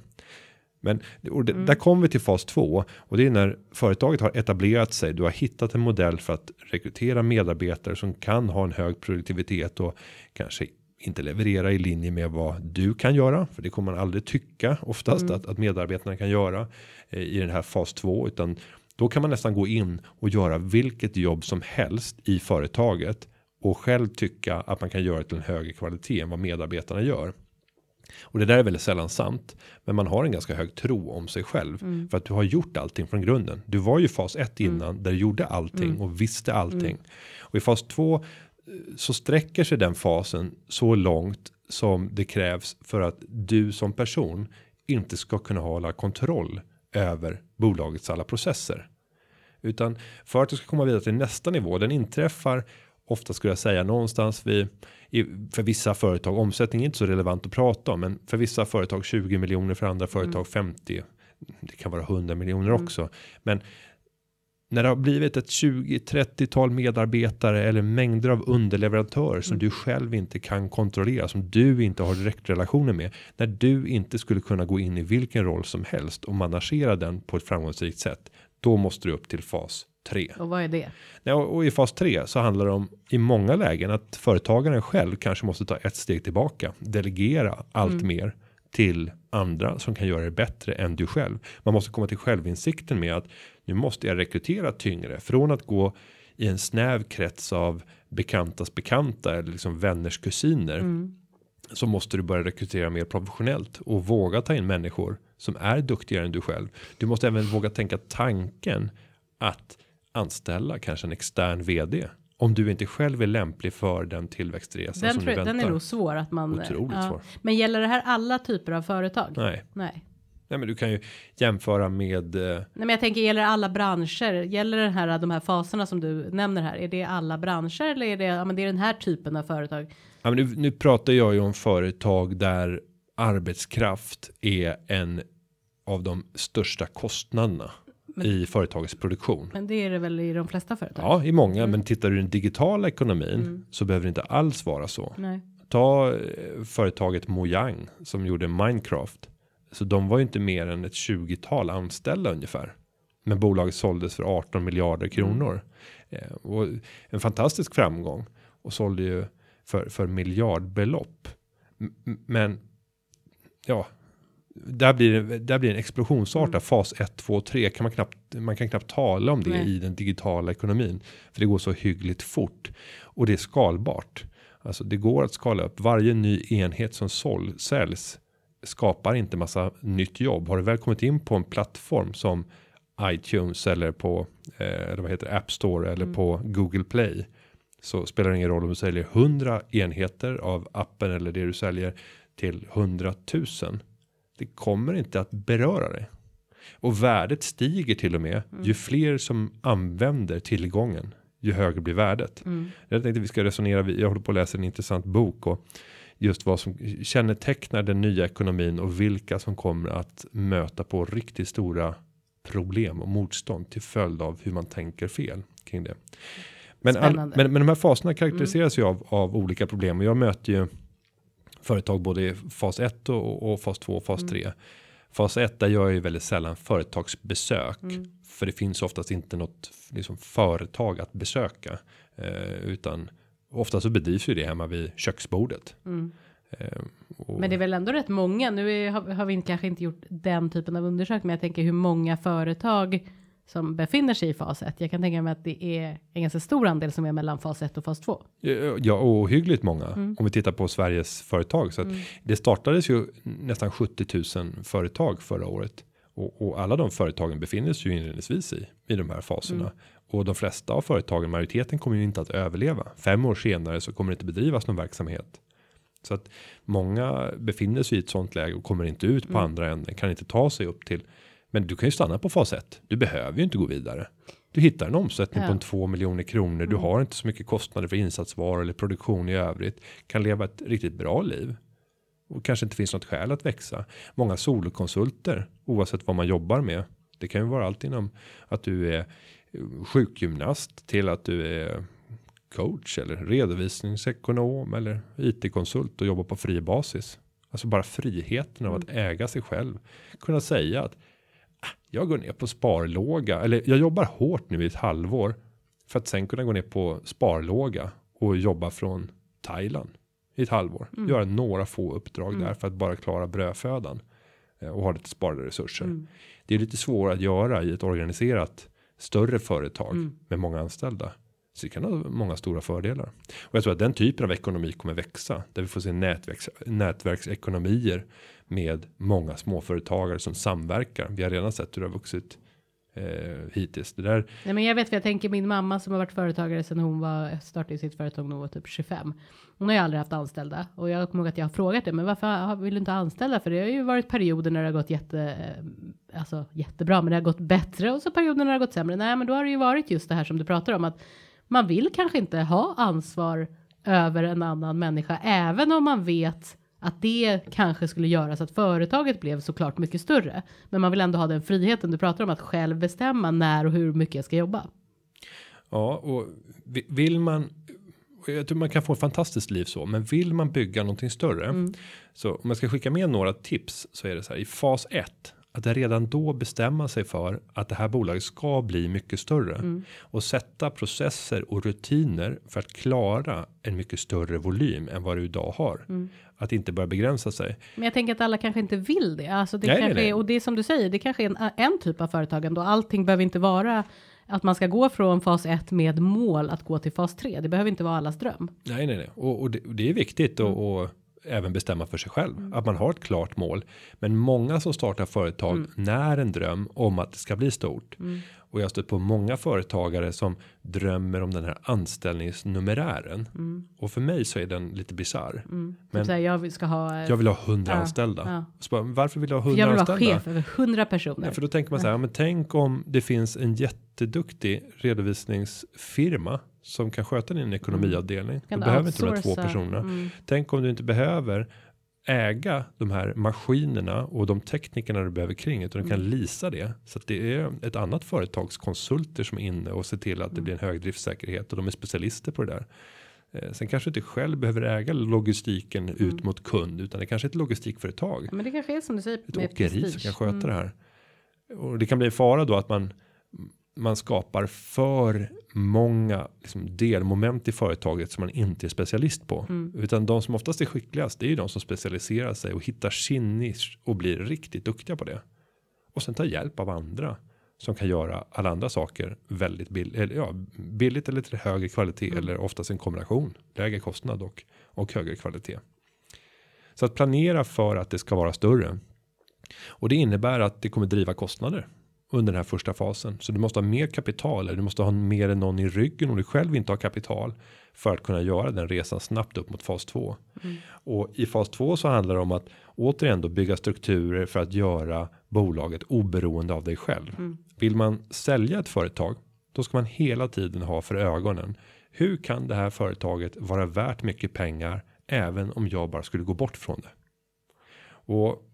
Men det, där kommer vi till fas 2 och det är när företaget har etablerat sig. Du har hittat en modell för att rekrytera medarbetare som kan ha en hög produktivitet och kanske inte leverera i linje med vad du kan göra, för det kommer man aldrig tycka oftast att, att medarbetarna kan göra eh, i den här fas 2, utan då kan man nästan gå in och göra vilket jobb som helst i företaget och själv tycka att man kan göra det till en högre kvalitet än vad medarbetarna gör. Och det där är väldigt sällan sant. Men man har en ganska hög tro om sig själv. För att du har gjort allting från grunden. Du var ju fas 1 innan där du gjorde allting och visste allting. Och i fas 2 eh, så sträcker sig den fasen så långt som det krävs för att du som person inte ska kunna hålla kontroll över bolagets alla processer. Utan för att du ska komma vidare till nästa nivå, den inträffar ofta skulle jag säga någonstans vid för vissa företag omsättning är inte så relevant att prata om, men för vissa företag 20 miljoner för andra företag 50. Det kan vara 100 miljoner också, men när det har blivit ett 20-30 tal medarbetare eller mängder av underleverantörer som du själv inte kan kontrollera, som du inte har direktrelationer med, när du inte skulle kunna gå in i vilken roll som helst och managera den på ett framgångsrikt sätt, då måste du upp till fas 3. Och vad är det? Ja, och i fas 3 så handlar det om i många lägen att företagaren själv kanske måste ta ett steg tillbaka, delegera allt mer till andra som kan göra det bättre än du själv. Man måste komma till självinsikten med att nu måste jag rekrytera tyngre från att gå i en snäv krets av bekantas bekanta eller liksom vänners kusiner. Så måste du börja rekrytera mer professionellt och våga ta in människor som är duktigare än du själv. Du måste även våga tänka tanken att anställa kanske en extern vd om du inte själv är lämplig för den tillväxtresan Den, som tror, du väntar. den är nog svår att man. Otroligt svår. Men gäller det här alla typer av företag? Nej, Nej. nej, men du kan ju jämföra med. Eh, Nej, men jag tänker gäller det alla branscher? Gäller den här de här faserna som du nämner här? Är det alla branscher eller är det? Ja, men det är den här typen av företag. ja, men nu, nu pratar jag ju om företag där arbetskraft är en av de största kostnaderna i företagets produktion. Men det är det väl i de flesta företag? Ja, i många, men tittar du i den digitala ekonomin så behöver det inte alls vara så. Nej. Ta eh, företaget Mojang som gjorde Minecraft. Så de var ju inte mer än ett 20-tal anställda ungefär. Men bolaget såldes för 18 miljarder kronor. Eh, och en fantastisk framgång. Och sålde ju för, för miljardbelopp. Men ja, där blir det, där blir det en explosionsartad fas 1, 2, 3 kan man knappt, man kan knappt tala om det Nej. i den digitala ekonomin. För det går så hyggligt fort. Och det är skalbart. Alltså det går att skala upp varje ny enhet som sål, säljs skapar inte massa nytt jobb. Har du väl kommit in på en plattform som iTunes eller på eh, eller vad heter App Store eller Mm. på Google Play så spelar det ingen roll om du säljer 100 enheter av appen eller det du säljer till 100 000. Det kommer inte att beröra dig och värdet stiger till och med Mm. ju fler som använder tillgången ju högre blir värdet. Mm. Jag tänkte vi ska resonera. Jag håller på att läsa en intressant bok och just vad som kännetecknar den nya ekonomin och vilka som kommer att möta på riktigt stora problem och motstånd till följd av hur man tänker fel kring det. Men, all, men, men de här faserna karaktäriseras ju av, av olika problem och jag möter ju företag både i fas 1 och, och fas 2 och fas 3. Fas 1 där gör jag ju väldigt sällan företagsbesök för det finns oftast inte något liksom, företag att besöka eh, utan ofta så bedrivs ju det hemma vid köksbordet. Eh, och, Men det är väl ändå rätt många. Nu är, har, har vi kanske inte gjort den typen av undersökning, men jag tänker hur många företag som befinner sig i fas 1. Jag kan tänka mig att det är en ganska stor andel som är mellan fas 1 och fas 2. Ja, och hyggligt många. Mm. Om vi tittar på Sveriges företag. Så att det startades ju nästan 70 000 företag förra året. Och, och alla de företagen befinner sig ju inledningsvis i, i de här faserna. Mm. Och de flesta av företagen, majoriteten kommer ju inte att överleva. Fem år senare så kommer det inte bedrivas någon verksamhet. Så att många befinner sig i ett sånt läge och kommer inte ut på Mm. andra änden, kan inte ta sig upp till. Men du kan ju stanna på fas 1. Du behöver ju inte gå vidare. Du hittar en omsättning Ja. på en 2 miljoner kronor. Du har inte så mycket kostnader för insatsvaror eller produktion i övrigt. Kan leva ett riktigt bra liv. Och kanske inte finns något skäl att växa. Många solokonsulter, oavsett vad man jobbar med. Det kan ju vara allt inom att du är eh, sjukgymnast till att du är coach eller redovisningsekonom eller IT-konsult och jobbar på fri basis. Alltså bara friheten av att äga sig själv. Kunna säga att "Ah, jag går ner på sparlåga eller jag jobbar hårt nu i ett halvår för att sen kunna gå ner på sparlåga och jobba från Thailand i ett halvår. Göra några få uppdrag där för att bara klara brödfödan eh, och ha lite sparade resurser. Det är lite svårare att göra i ett organiserat större företag med många anställda. Så det kan ha många stora fördelar. Och jag tror att den typen av ekonomi kommer växa. Där vi får se nätverks, nätverksekonomier med många småföretagare som samverkar. Vi har redan sett hur det har vuxit eh, hittills. Det där Nej, men jag vet, för jag tänker min mamma som har varit företagare sedan hon var, startade sitt företag när hon var typ 25. Hon har ju aldrig haft anställda och jag kommer ihåg att jag har frågat det, men varför vill du inte anställa? För det har ju varit perioder när det har gått jätte, eh, alltså jättebra, men det har gått bättre och så perioder när det har gått sämre. Nej, men då har det ju varit just det här som du pratar om, att man vill kanske inte ha ansvar över en annan människa, även om man vet att det kanske skulle göra så att företaget blev såklart mycket större. Men man vill ändå ha den friheten du pratar om att själv bestämma när och hur mycket jag ska jobba. Ja, och vi- vill man. Jag tror man kan få ett fantastiskt liv så, men vill man bygga någonting större. Så om jag ska skicka med några tips så är det så här i fas 1 att redan då bestämma sig för att det här bolaget ska bli mycket större och sätta processer och rutiner för att klara en mycket större volym än vad du idag har. Att inte börja begränsa sig. Men jag tänker att alla kanske inte vill det. Alltså det Nej, kanske nej, nej. Är, och det är som du säger, det kanske är en, en typ av företagande och allting behöver inte vara att man ska gå från fas 1 med mål att gå till fas 3. Det behöver inte vara allas dröm. Nej, nej, nej. Och, och, det, och det är viktigt att och även bestämma för sig själv att man har ett klart mål. Men många som startar företag när en dröm om att det ska bli stort. Och jag har stött på många företagare som drömmer om den här anställningsnumerären. Och för mig så är den lite bisarr. Men, Men typ så här, jag ska ha, jag vill ha hundra Ja, anställda. ja. Bara, varför vill du ha hundra jag vill vara anställda? chef över 100 personer. Ja, för då tänker man så här, ja, men tänk om det finns en jätteduktig redovisningsfirma som kan sköta din ekonomiavdelning. Kan Du behöver inte de här två outsourca? personerna. Mm. Tänk om du inte behöver äga de här maskinerna och de teknikerna du behöver kring utan du kan Mm. lisa det så att det är ett annat företags konsulter som är inne och ser till att Mm. det blir en hög driftsäkerhet och de är specialister på det där. Eh, Sen kanske du inte själv behöver äga logistiken Mm. ut mot kund utan det kanske är ett logistikföretag Men det kanske är som du säger. ett åkeri som prestige. kan sköta Mm. det här. Och det kan bli en fara då att man man skapar för många liksom, delmoment i företaget som man inte är specialist på. Mm. Utan de som oftast är skickligast det är ju de som specialiserar sig och hittar sin nisch och blir riktigt duktiga på det. Och sen tar hjälp av andra som kan göra alla andra saker väldigt billigt, eller, ja, billigt eller till högre kvalitet Mm. eller oftast en kombination lägre kostnad och, och högre kvalitet. Så att planera för att det ska vara större. Och det innebär att det kommer driva kostnader under den här första fasen. Så du måste ha mer kapital eller du måste ha mer än någon i ryggen om du själv inte har kapital för att kunna göra den resan snabbt upp mot fas 2. Och i fas 2 så handlar det om att återigen då bygga strukturer för att göra bolaget oberoende av dig själv. Vill man sälja ett företag då ska man hela tiden ha för ögonen. Hur kan det här företaget vara värt mycket pengar även om jag bara skulle gå bort från det? Och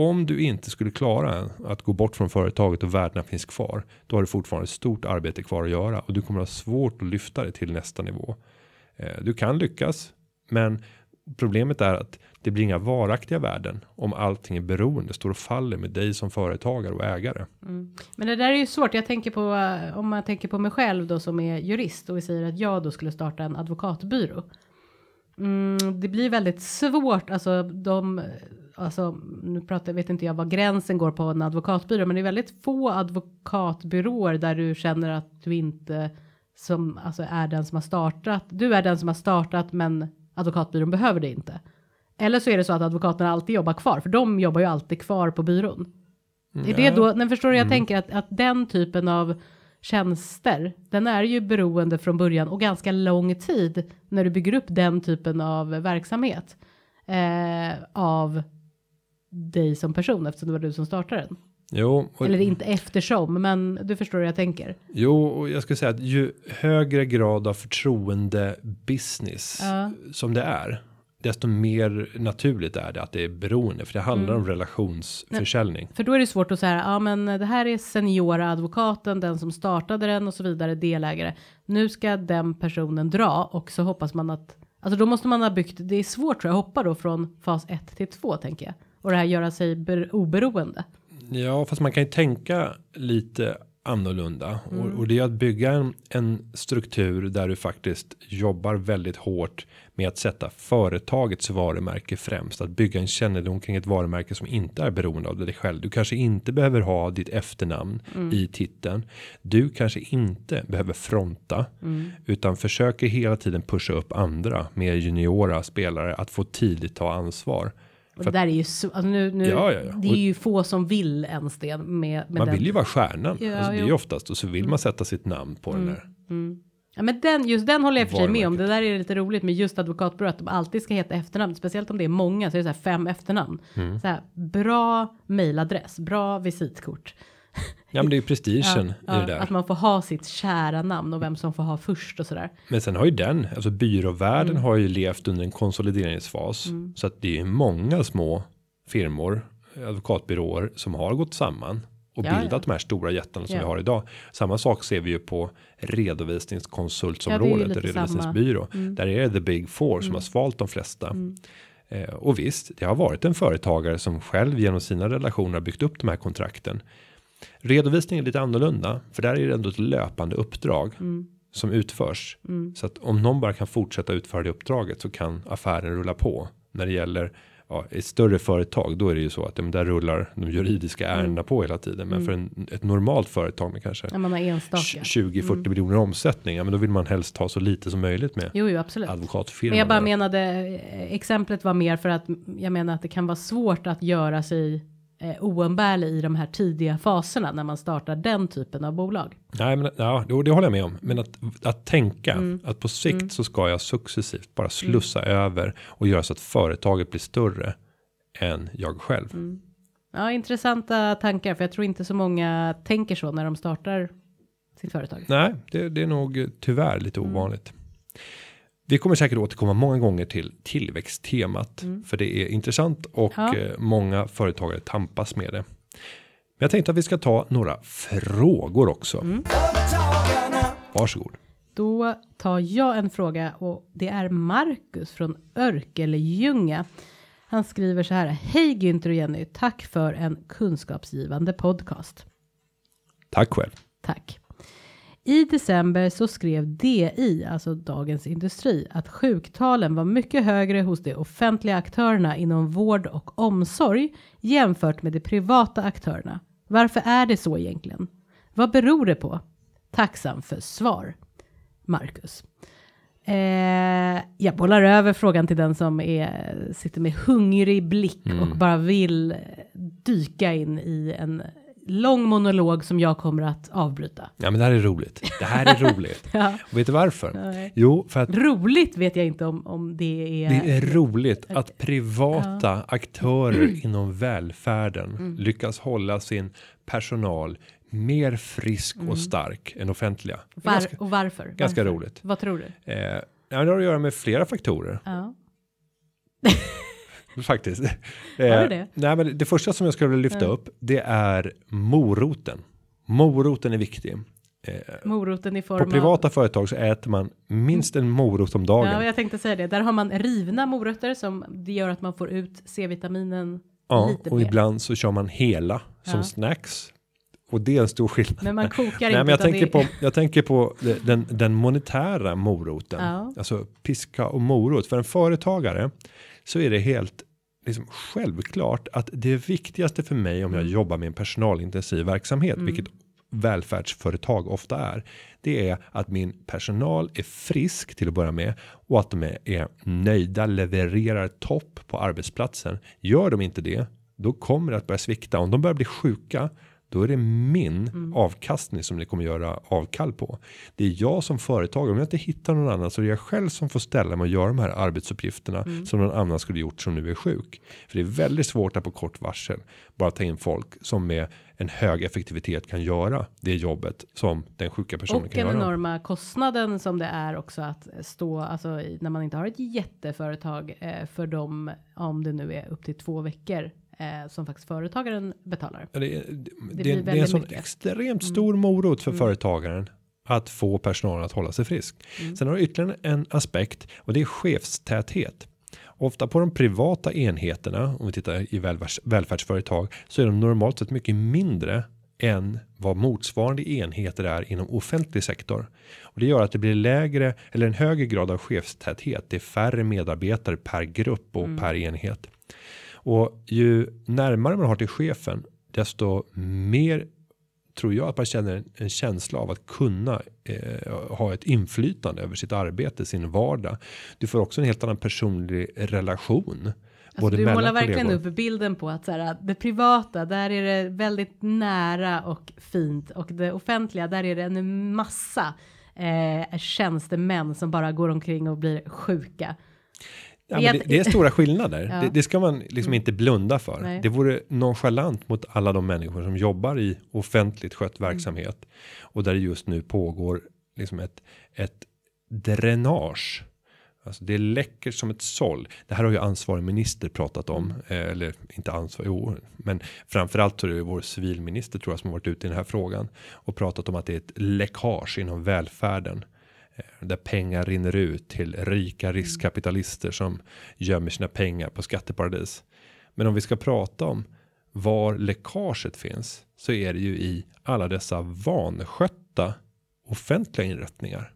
om du inte skulle klara att gå bort från företaget och värdena finns kvar, då har du fortfarande ett stort arbete kvar att göra och du kommer ha svårt att lyfta det till nästa nivå. Eh, du kan lyckas, men problemet är att det blir inga varaktiga värden om allting är beroende, står och faller med dig som företagare och ägare. Mm. Men det där är ju svårt. Jag tänker på eh, om man tänker på mig själv då som är jurist och vi säger att jag då skulle starta en advokatbyrå. Mm, det blir väldigt svårt. Alltså de, alltså nu pratar, vet inte jag vad gränsen går på en advokatbyrå, men det är väldigt få advokatbyråer där du känner att du inte som alltså är den som har startat. Du är den som har startat, men advokatbyrån behöver det inte. Eller så är det så att advokaterna alltid jobbar kvar, för de jobbar ju alltid kvar på byrån. Är det då, men förstår du, jag tänker att, att den typen av tjänster, den är ju beroende från början och ganska lång tid när du bygger upp den typen av verksamhet eh, av dig som person eftersom det var du som startade den. Jo, och, Eller inte eftersom, men du förstår hur jag tänker. jo, och jag skulle säga att ju högre grad av förtroende business Ja. som det är, desto mer naturligt är det att det är beroende, för det handlar Mm. om relationsförsäljning. För då är det svårt att säga, ja men det här är seniora advokaten, den som startade den och så vidare, delägare. Nu ska den personen dra och så hoppas man att, alltså då måste man ha byggt, det är svårt tror jag, hoppa då från fas 1 till 2 tänker jag. Och det här göra sig ber, oberoende. Ja, fast man kan ju tänka lite annorlunda Mm. och, och det är att bygga en, en struktur där du faktiskt jobbar väldigt hårt med att sätta företagets varumärke främst, att bygga en kännedom kring ett varumärke som inte är beroende av dig själv. Du kanske inte behöver ha ditt efternamn Mm. i titeln. Du kanske inte behöver fronta Mm. utan försöker hela tiden pusha upp andra mer juniora spelare att få tidigt ta ansvar. Och det där är ju så, alltså nu, nu Ja, ja, ja. det är ju få som vill ens det med, med Man den. vill ju vara stjärnan. Ja, alltså, det är ju. Mm. oftast och så vill man sätta sitt namn på den där. Ja, men den, just den håller jag för sig med om. Det där är lite roligt med just advokatbyrå att de alltid ska heta efternamn, speciellt om det är många så är det så här fem efternamn. Mm. Så här, bra mailadress, bra visitkort. Ja, men det är ju prestigen i Ja, det där. att man får ha sitt kära namn och vem som får ha först och sådär. Men sen har ju den, alltså byråvärlden Mm. har ju levt under en konsolideringsfas. Så att det är ju många små firmor, advokatbyråer som har gått samman. Och Ja, bildat de här stora jättarna som Ja. vi har idag. Samma sak ser vi ju på redovisningskonsultsområdet, Ja, redovisningsbyrå. Där är det the big four som har svalt de flesta. Eh, och visst, det har varit en företagare som själv genom sina relationer byggt upp de här kontrakten. Redovisning är lite annorlunda, för där är det ändå ett löpande uppdrag som utförs. Så att om någon bara kan fortsätta utföra det uppdraget så kan affären rulla på. När det gäller ja, ett större företag, då är det ju så att ja, men där rullar de juridiska ärendena på hela tiden. Men för en, ett normalt företag med kanske enstaka. 20-40 miljoner omsättning, ja, men då vill man helst ha så lite som möjligt med Jo, jo, absolut. advokatfirman. Men jag bara menade, eh, exemplet var mer för att jag menar att det kan vara svårt att göra sig eh, oumbärlig i de här tidiga faserna när man startar den typen av bolag. Nej, men ja, det, det håller jag med om. Men att, att tänka att på sikt så ska jag successivt bara slussa över och göra så att företaget blir större än jag själv. Ja, intressanta tankar, för jag tror inte så många tänker så när de startar sitt företag. Nej, det, det är nog tyvärr lite ovanligt. Vi kommer säkert återkomma många gånger till tillväxttemat för det är intressant och Ja. eh, många företagare tampas med det. Men jag tänkte att vi ska ta några frågor också. Företagarna. Varsågod. Då tar jag en fråga och det är Marcus från Örkelljunga. Han skriver så här. Hej Günther och Jenny, tack för en kunskapsgivande podcast. Tack själv. Tack. I december så skrev DI, alltså Dagens Industri, att sjuktalen var mycket högre hos de offentliga aktörerna inom vård och omsorg jämfört med de privata aktörerna. Varför är det så egentligen? Vad beror det på? Tacksam för svar. Marcus. Eh, jag bollar över frågan till den som är, sitter med hungrig blick Mm. och bara vill dyka in i en lång monolog som jag kommer att avbryta. Ja, men det här är roligt. Det här är roligt. Ja. Och vet du varför? Nej. Jo, för att Roligt vet jag inte om, om det är. det är roligt att privata aktörer inom välfärden Mm. lyckas hålla sin personal mer frisk och stark än offentliga. Var, ganska, och varför? ganska varför? roligt. Vad tror du? Eh, ja, det har att göra med flera faktorer. Ja. Faktiskt. Har du Eh, det? Nej, men det första som jag skulle vilja lyfta upp, det är moroten. Moroten är viktig. Eh, Moroten i form på privata företag så äter man minst en morot om av. dagen. Ja, jag tänkte säga det. Där har man rivna morötter som det gör att man får ut C-vitaminen Ja, lite och mer. ibland så kör man hela som Ja. snacks. Och det är en stor skillnad. Men man kokar Nej, inte. men jag tänker, det- på, jag tänker på den, den monetära moroten. Ja. Alltså piska och morot. För en företagare så är det helt liksom självklart att det viktigaste för mig om jag Mm. jobbar med en personalintensiv verksamhet, vilket välfärdsföretag ofta är, det är att min personal är frisk till att börja med och att de är, är nöjda, levererar topp på arbetsplatsen. Gör de inte det, då kommer det att börja svikta. Om de börjar bli sjuka, då är det min avkastning som ni kommer göra avkall på. Det är jag som företagare, om jag inte hittar någon annan så är det jag själv som får ställa mig och göra de här arbetsuppgifterna som någon annan skulle gjort som nu är sjuk. För det är väldigt svårt att på kort varsel bara ta in folk som med en hög effektivitet kan göra det jobbet som den sjuka personen Och kan den göra. enorma kostnaden som det är också att stå, alltså när man inte har ett jätteföretag eh, för dem, om det nu är upp till två veckor eh, som faktiskt företagaren betalar. Det är, det, det, det är en sån mycket. Mm. extremt stor morot för företagaren att få personalen att hålla sig frisk. Mm. Sen har du ytterligare en aspekt och det är chefstäthet. Ofta på de privata enheterna, om vi tittar i välfärds, välfärdsföretag, så är de normalt sett mycket mindre än vad motsvarande enheter är inom offentlig sektor. Och det gör att det blir lägre eller en högre grad av chefstäthet. Det är färre medarbetare per grupp och per enhet. Och ju närmare man har till chefen, desto mer tror jag att man känner en, känsla av att kunna eh, ha ett inflytande över sitt arbete, sin vardag. Du får också en helt annan personlig relation. Alltså, du målar verkligen kollegor. upp bilden på att så här, det privata, där är det väldigt nära och fint och det offentliga, där är det en massa eh, tjänstemän som bara går omkring och blir sjuka. Ja, det, det är stora skillnader. Ja. det, det ska man liksom inte blunda för. Nej. Det vore nonchalant mot alla de människor som jobbar i offentligt skött verksamhet och där det just nu pågår liksom ett, ett dränage. Alltså det läcker som ett såll. Det här har ju ansvarig minister pratat om, eh, eller inte ansvarig, jo, men framförallt så är det vår civilminister tror jag som har varit ute i den här frågan och pratat om att det är ett läckage inom välfärden där pengar rinner ut till rika riskkapitalister som gömmer sina pengar på skatteparadis. Men om vi ska prata om var läckaget finns så är det ju i alla dessa vanskötta offentliga inrättningar.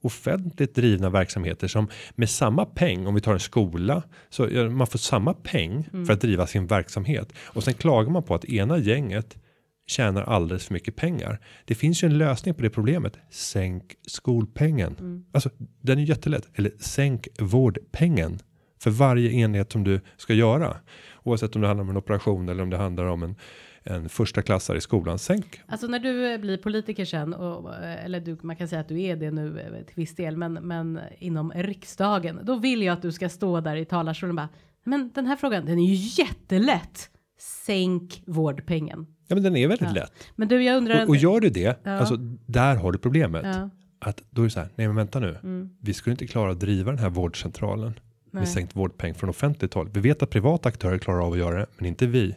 Offentligt drivna verksamheter som med samma peng, om vi tar en skola, så man får samma peng för att driva sin verksamhet. Och sen klagar man på att ena gänget tjänar alldeles för mycket pengar. Det finns ju en lösning på det problemet. Sänk skolpengen. Alltså den är jättelätt. Eller sänk vårdpengen. För varje enhet som du ska göra. Oavsett om det handlar om en operation eller om det handlar om en, en första klassare i skolan. Sänk. Alltså när du blir politiker sen, och, eller du, man kan säga att du är det nu eh, till viss del, men, men inom riksdagen, då vill jag att du ska stå där i talarstolen och bara, men den här frågan, den är ju jättelätt. Sänk vårdpengen. Ja men den är väldigt lätt. Men du, jag undrar. Och, och gör du det, Ja. alltså där har du problemet. Ja. Att då är det så här, nej men vänta nu. Vi skulle inte klara att driva den här vårdcentralen Nej. med sänkt vårdpeng från offentligt håll. Vi vet att privata aktörer klarar av att göra det, men inte vi.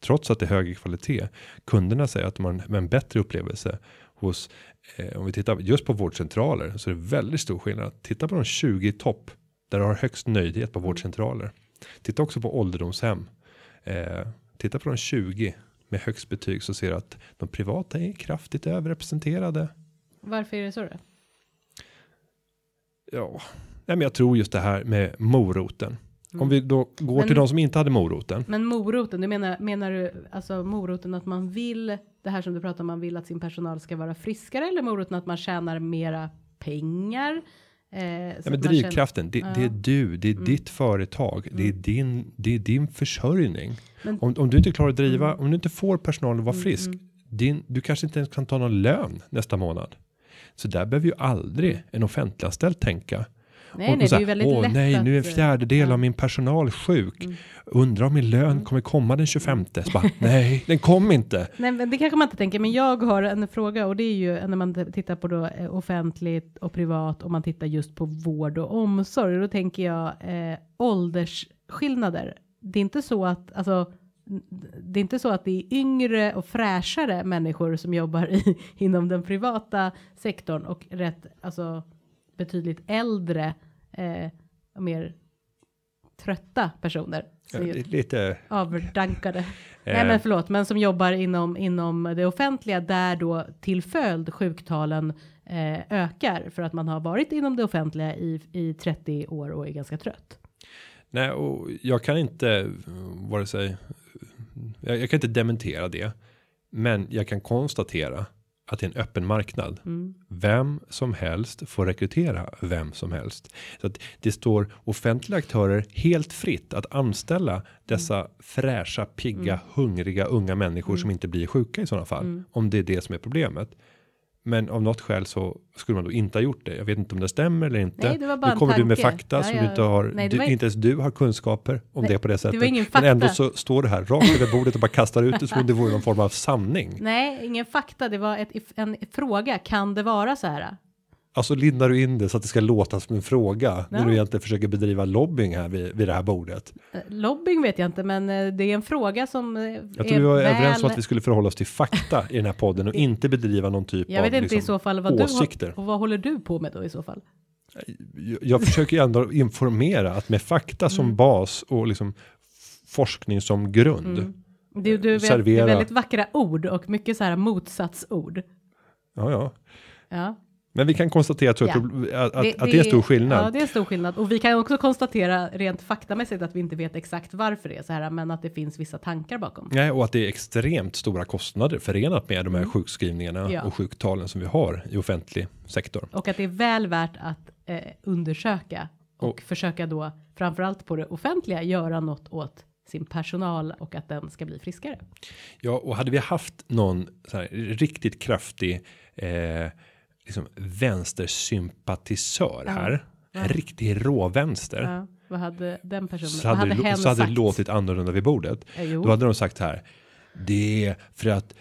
Trots att det är högre kvalitet. Kunderna säger att de har en, bättre upplevelse hos, eh, om vi tittar just på vårdcentraler, så är det väldigt stor skillnad. Titta på de 20 i topp, där du har högst nöjdhet på vårdcentraler. Titta också på ålderdomshem. Eh, titta på de 20 med högst betyg så ser du att de privata är kraftigt överrepresenterade. Varför är det så då? Ja, Nej, men jag tror just det här med moroten. Mm. Om vi då går Men- till de som inte hade moroten. Men moroten, du menar, menar du alltså moroten att man vill, det här som du pratar om, man vill att sin personal ska vara friskare eller moroten att man tjänar mera pengar? Eh, Ja, men man känner- drivkraften, det, det är Ja. Mm. du, det är ditt företag, det är din, det är din försörjning. Men- Om, om du inte klarar att driva, Mm. om du inte får personalen att vara frisk, din, du kanske inte ens kan ta någon lön nästa månad. Så där behöver ju aldrig en offentliganställd tänka. Nej, Och nej, så det är här, väldigt Åh lätt nej, nu är en eh, fjärdedel ja. Mm. av min personal sjuk. Undrar om min lön kommer komma den 25. Så bara, nej, den kom inte. Nej, men det kanske man inte tänker, men jag har en fråga och det är ju när man tittar på då eh, offentligt och privat och man tittar just på vård och omsorg. Då tänker jag eh, åldersskillnader. Det är inte så att, alltså, det är inte så att det är yngre och fräschare människor som jobbar i, inom den privata sektorn och rätt, alltså betydligt äldre eh, mer trötta personer. Lite, överdankade. Nej Eh. men förlåt, men som jobbar inom, inom det offentliga där då till följd sjuktalen eh, ökar för att man har varit inom det offentliga i, i 30 år och är ganska trött. nej, och jag kan inte, vare sig, jag, jag kan inte dementera det. Men jag kan konstatera att det är en öppen marknad. Mm. Vem som helst får rekrytera vem som helst. Så att det står offentliga aktörer helt fritt att anställa dessa fräscha, pigga, hungriga unga människor som inte blir sjuka i sådana fall. Om det är det som är problemet. Men av något skäl så skulle man då inte ha gjort det. Jag vet inte om det stämmer eller inte. Nej, det var bara nu kommer du med tanke. fakta Ja, som ja. du inte har. Nej, det du, inte ens du har kunskaper om Nej, det på det det sättet. ingen Men ändå fakta. så står det här rakt över bordet och bara kastar ut det som om det vore någon form av sanning. Nej, ingen fakta, det var ett, en fråga. Kan det vara så här? Alltså lindar du in det så att det ska låta som en fråga när Ja. du egentligen försöker bedriva lobbying här vid, vid det här bordet. Eh, Lobbying vet jag inte, men eh, det är en fråga som eh, Jag tror vi var överens om väl- att vi skulle förhålla oss till fakta i den här podden och inte bedriva någon typ Jag av vet inte liksom, i så fall vad åsikter. du och vad håller du på med då i så fall? Jag, jag försöker ändå informera att med fakta som Mm. bas och liksom forskning som grund. Du, du vet, det Servera. är väldigt vackra ord och mycket så här motsatsord. Ja, ja. Ja. Men vi kan konstatera Ja. proble- att, att, att det är en stor skillnad. Ja, det är en stor skillnad. Och vi kan också konstatera rent faktamässigt att vi inte vet exakt varför det är så här, men att det finns vissa tankar bakom. Nej, och att det är extremt stora kostnader förenat med de här sjukskrivningarna Mm. Ja. och sjuktalen som vi har i offentlig sektor. Och att det är väl värt att eh, undersöka och, Och- försöka då framförallt på det offentliga göra något åt sin personal och att den ska bli friskare. Ja, och hade vi haft någon så här riktigt kraftig eh, liksom vänstersympatisör här, en riktig råvänster, Ja, vad hade den personen? så vad hade, hen så hade det låtit annorlunda vid bordet. Eh. Då hade de sagt här, det är för att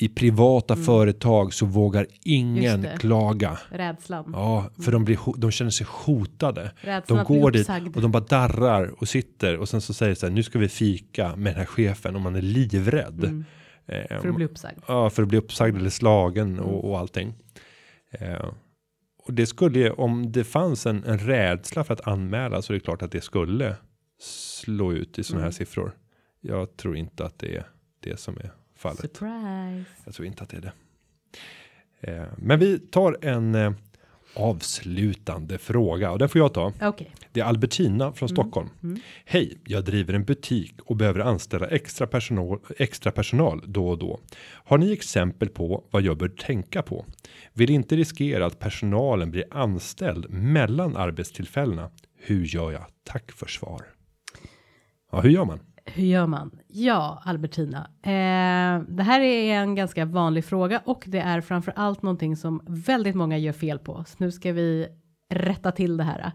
i privata företag så vågar ingen Mm. Klaga. Rädslan. Ja, för de, blir, de känner sig hotade. Rädslan De går dit och de bara darrar och sitter och sen så säger så här, nu ska vi fika med den här chefen och man är livrädd. Mm. Ehm, För att bli uppsagd. Ja, för att bli uppsagd eller slagen Mm. och, och allting. Eh, och det skulle ju, om det fanns en, en rädsla för att anmäla så är det klart att det skulle slå ut i sådana Mm. här siffror. Jag tror inte att det är det som är fallet. Surprise. Jag tror inte att det är det. Eh, men vi tar en eh, avslutande fråga och den får jag ta. Okej. Det är Albertina Mm. från Stockholm. Hej, jag driver en butik och behöver anställa extra personal, extra personal då och då. Har ni exempel på vad jag bör tänka på? Vill inte riskera att personalen blir anställd mellan arbetstillfällena. Hur gör jag? Tack för svar. Ja, hur gör man? Hur gör man? Ja, Albertina. Eh, det här är en ganska vanlig fråga och det är framför allt någonting som väldigt många gör fel på. Så nu ska vi rätta till det här.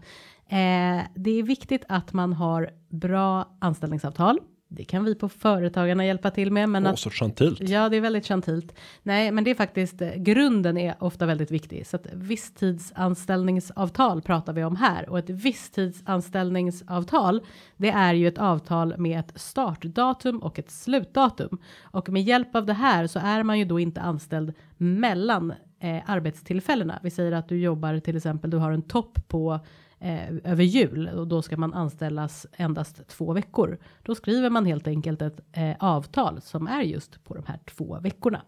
Eh, det är viktigt att man har bra anställningsavtal. Det kan vi på Företagarna hjälpa till med. Men Åh, att, så gentilt. ja, det är väldigt gentilt. Nej, men det är faktiskt eh, grunden är ofta väldigt viktig. Så att visstidsanställningsavtal pratar vi om här och ett visstidsanställningsavtal. Det är ju ett avtal med ett startdatum och ett slutdatum och med hjälp av det här så är man ju då inte anställd mellan eh, arbetstillfällena. Vi säger att du jobbar till exempel. Du har en topp på eh, över jul och då ska man anställas endast två veckor. Då skriver man helt enkelt ett eh, avtal som är just på de här två veckorna.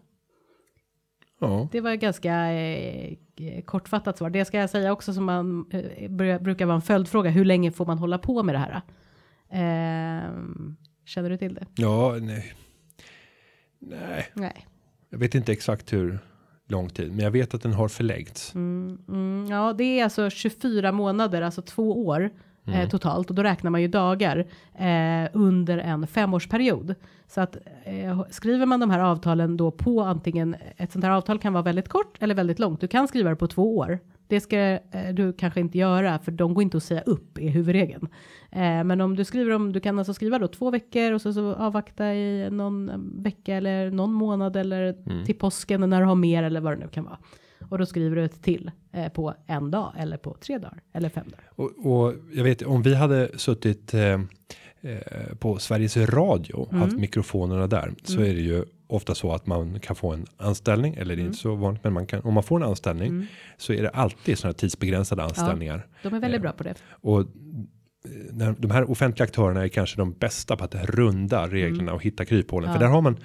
Ja, Det var ganska eh, kortfattat svar. Det ska jag säga också som man eh, brukar vara en följdfråga. Hur länge får man hålla på med det här? Ehm, känner du till det? ja, nej. Nej, Nej. jag vet inte exakt hur lång tid, men jag vet att den har förlängts. Mm, mm, ja, det är alltså 24 månader, alltså två år eh, totalt och då räknar man ju dagar eh, under en femårsperiod. Så att eh, skriver man de här avtalen då på antingen ett sånt här avtal kan vara väldigt kort eller väldigt långt. Du kan skriva det på två år. Det ska eh, du kanske inte göra för de går inte att säga upp i huvudregeln. Eh, men om du skriver om, du kan alltså skriva då två veckor och så, så avvakta i någon vecka eller någon månad eller till påsken när du har mer eller vad det nu kan vara. Och då skriver du ett till eh, på en dag eller på tre dagar eller fem dagar. Och, och jag vet om vi hade suttit eh, eh, på Sveriges Radio haft mikrofonerna där så är det ju ofta så att man kan få en anställning eller det är inte så vanligt, men man kan om man får en anställning så är det alltid sådana tidsbegränsade anställningar. De är väldigt bra på det. och eh, när de här offentliga aktörerna är kanske de bästa på att runda reglerna och hitta kryphålen för där har man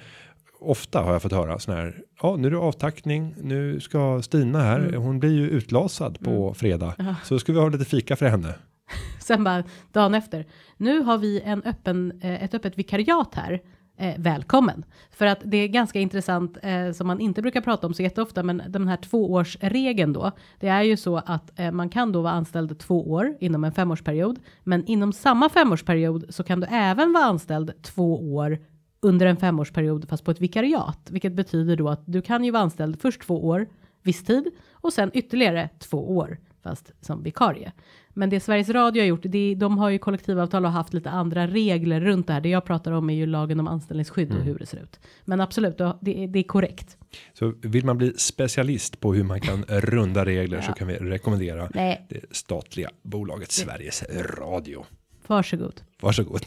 ofta har jag fått höra sån här. Ja, nu är det avtackning. Nu ska Stina här. Hon blir ju utlasad på fredag så ska vi ha lite fika för henne. Sen bara dagen efter. Nu har vi en öppen, eh, ett öppet vikariat här. Eh, välkommen. För att det är ganska intressant eh, som man inte brukar prata om så jätteofta. Men den här tvåårsregeln då. Det är ju så att eh, man kan då vara anställd två år inom en femårsperiod. Men inom samma femårsperiod så kan du även vara anställd två år under en femårsperiod fast på ett vikariat. Vilket betyder då att du kan ju vara anställd först två år viss tid och sen ytterligare två år fast som vikarie. Men det Sveriges Radio har gjort, det, de har ju kollektivavtal och haft lite andra regler runt det här. Det jag pratar om är ju lagen om anställningsskydd och hur det ser ut. Men absolut, det, är- det är korrekt. Så vill man bli specialist på hur man kan runda regler så kan vi rekommendera Nej. det statliga bolaget Sveriges Radio. Varsågod. Varsågod.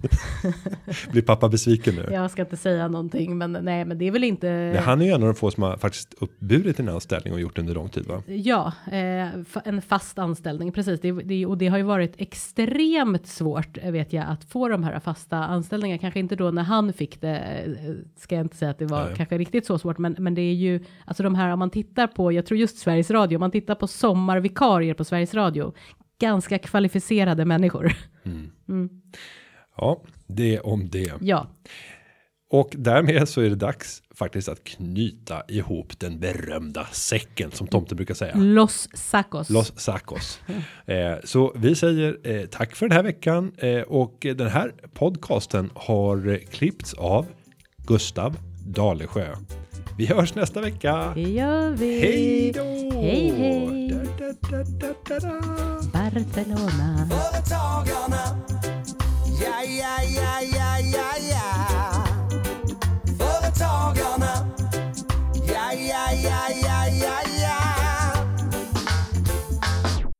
Blir pappa besviken nu? Jag ska inte säga någonting, men nej, men det är väl inte. Men han är ju en av de få som har faktiskt uppburit en anställning och gjort under lång tid va? Ja, eh, en fast anställning, precis. Det, det, och det har ju varit extremt svårt, eh, vet jag, att få de här fasta anställningarna. Kanske inte då när han fick det, eh, ska jag inte säga att det var Nej. kanske riktigt så svårt, men, men det är ju, alltså de här, om man tittar på, jag tror just Sveriges Radio, om man tittar på sommarvikarier på Sveriges Radio, ganska kvalificerade människor. Ja, det om det. Ja, Och därmed så är det dags faktiskt att knyta ihop den berömda säcken som Tomte brukar säga. Los Sacos. Los Sacos. Eh, så vi säger eh, tack för den här veckan eh, och den här podcasten har klippts av Gustav Dalesjö. Vi hörs nästa vecka. Det gör vi. Hej då! Hej, hej. Da, da, da, da, da, da. Barcelona. Företagarna. Ja, ja, ja, ja, ja, ja. Företagarna.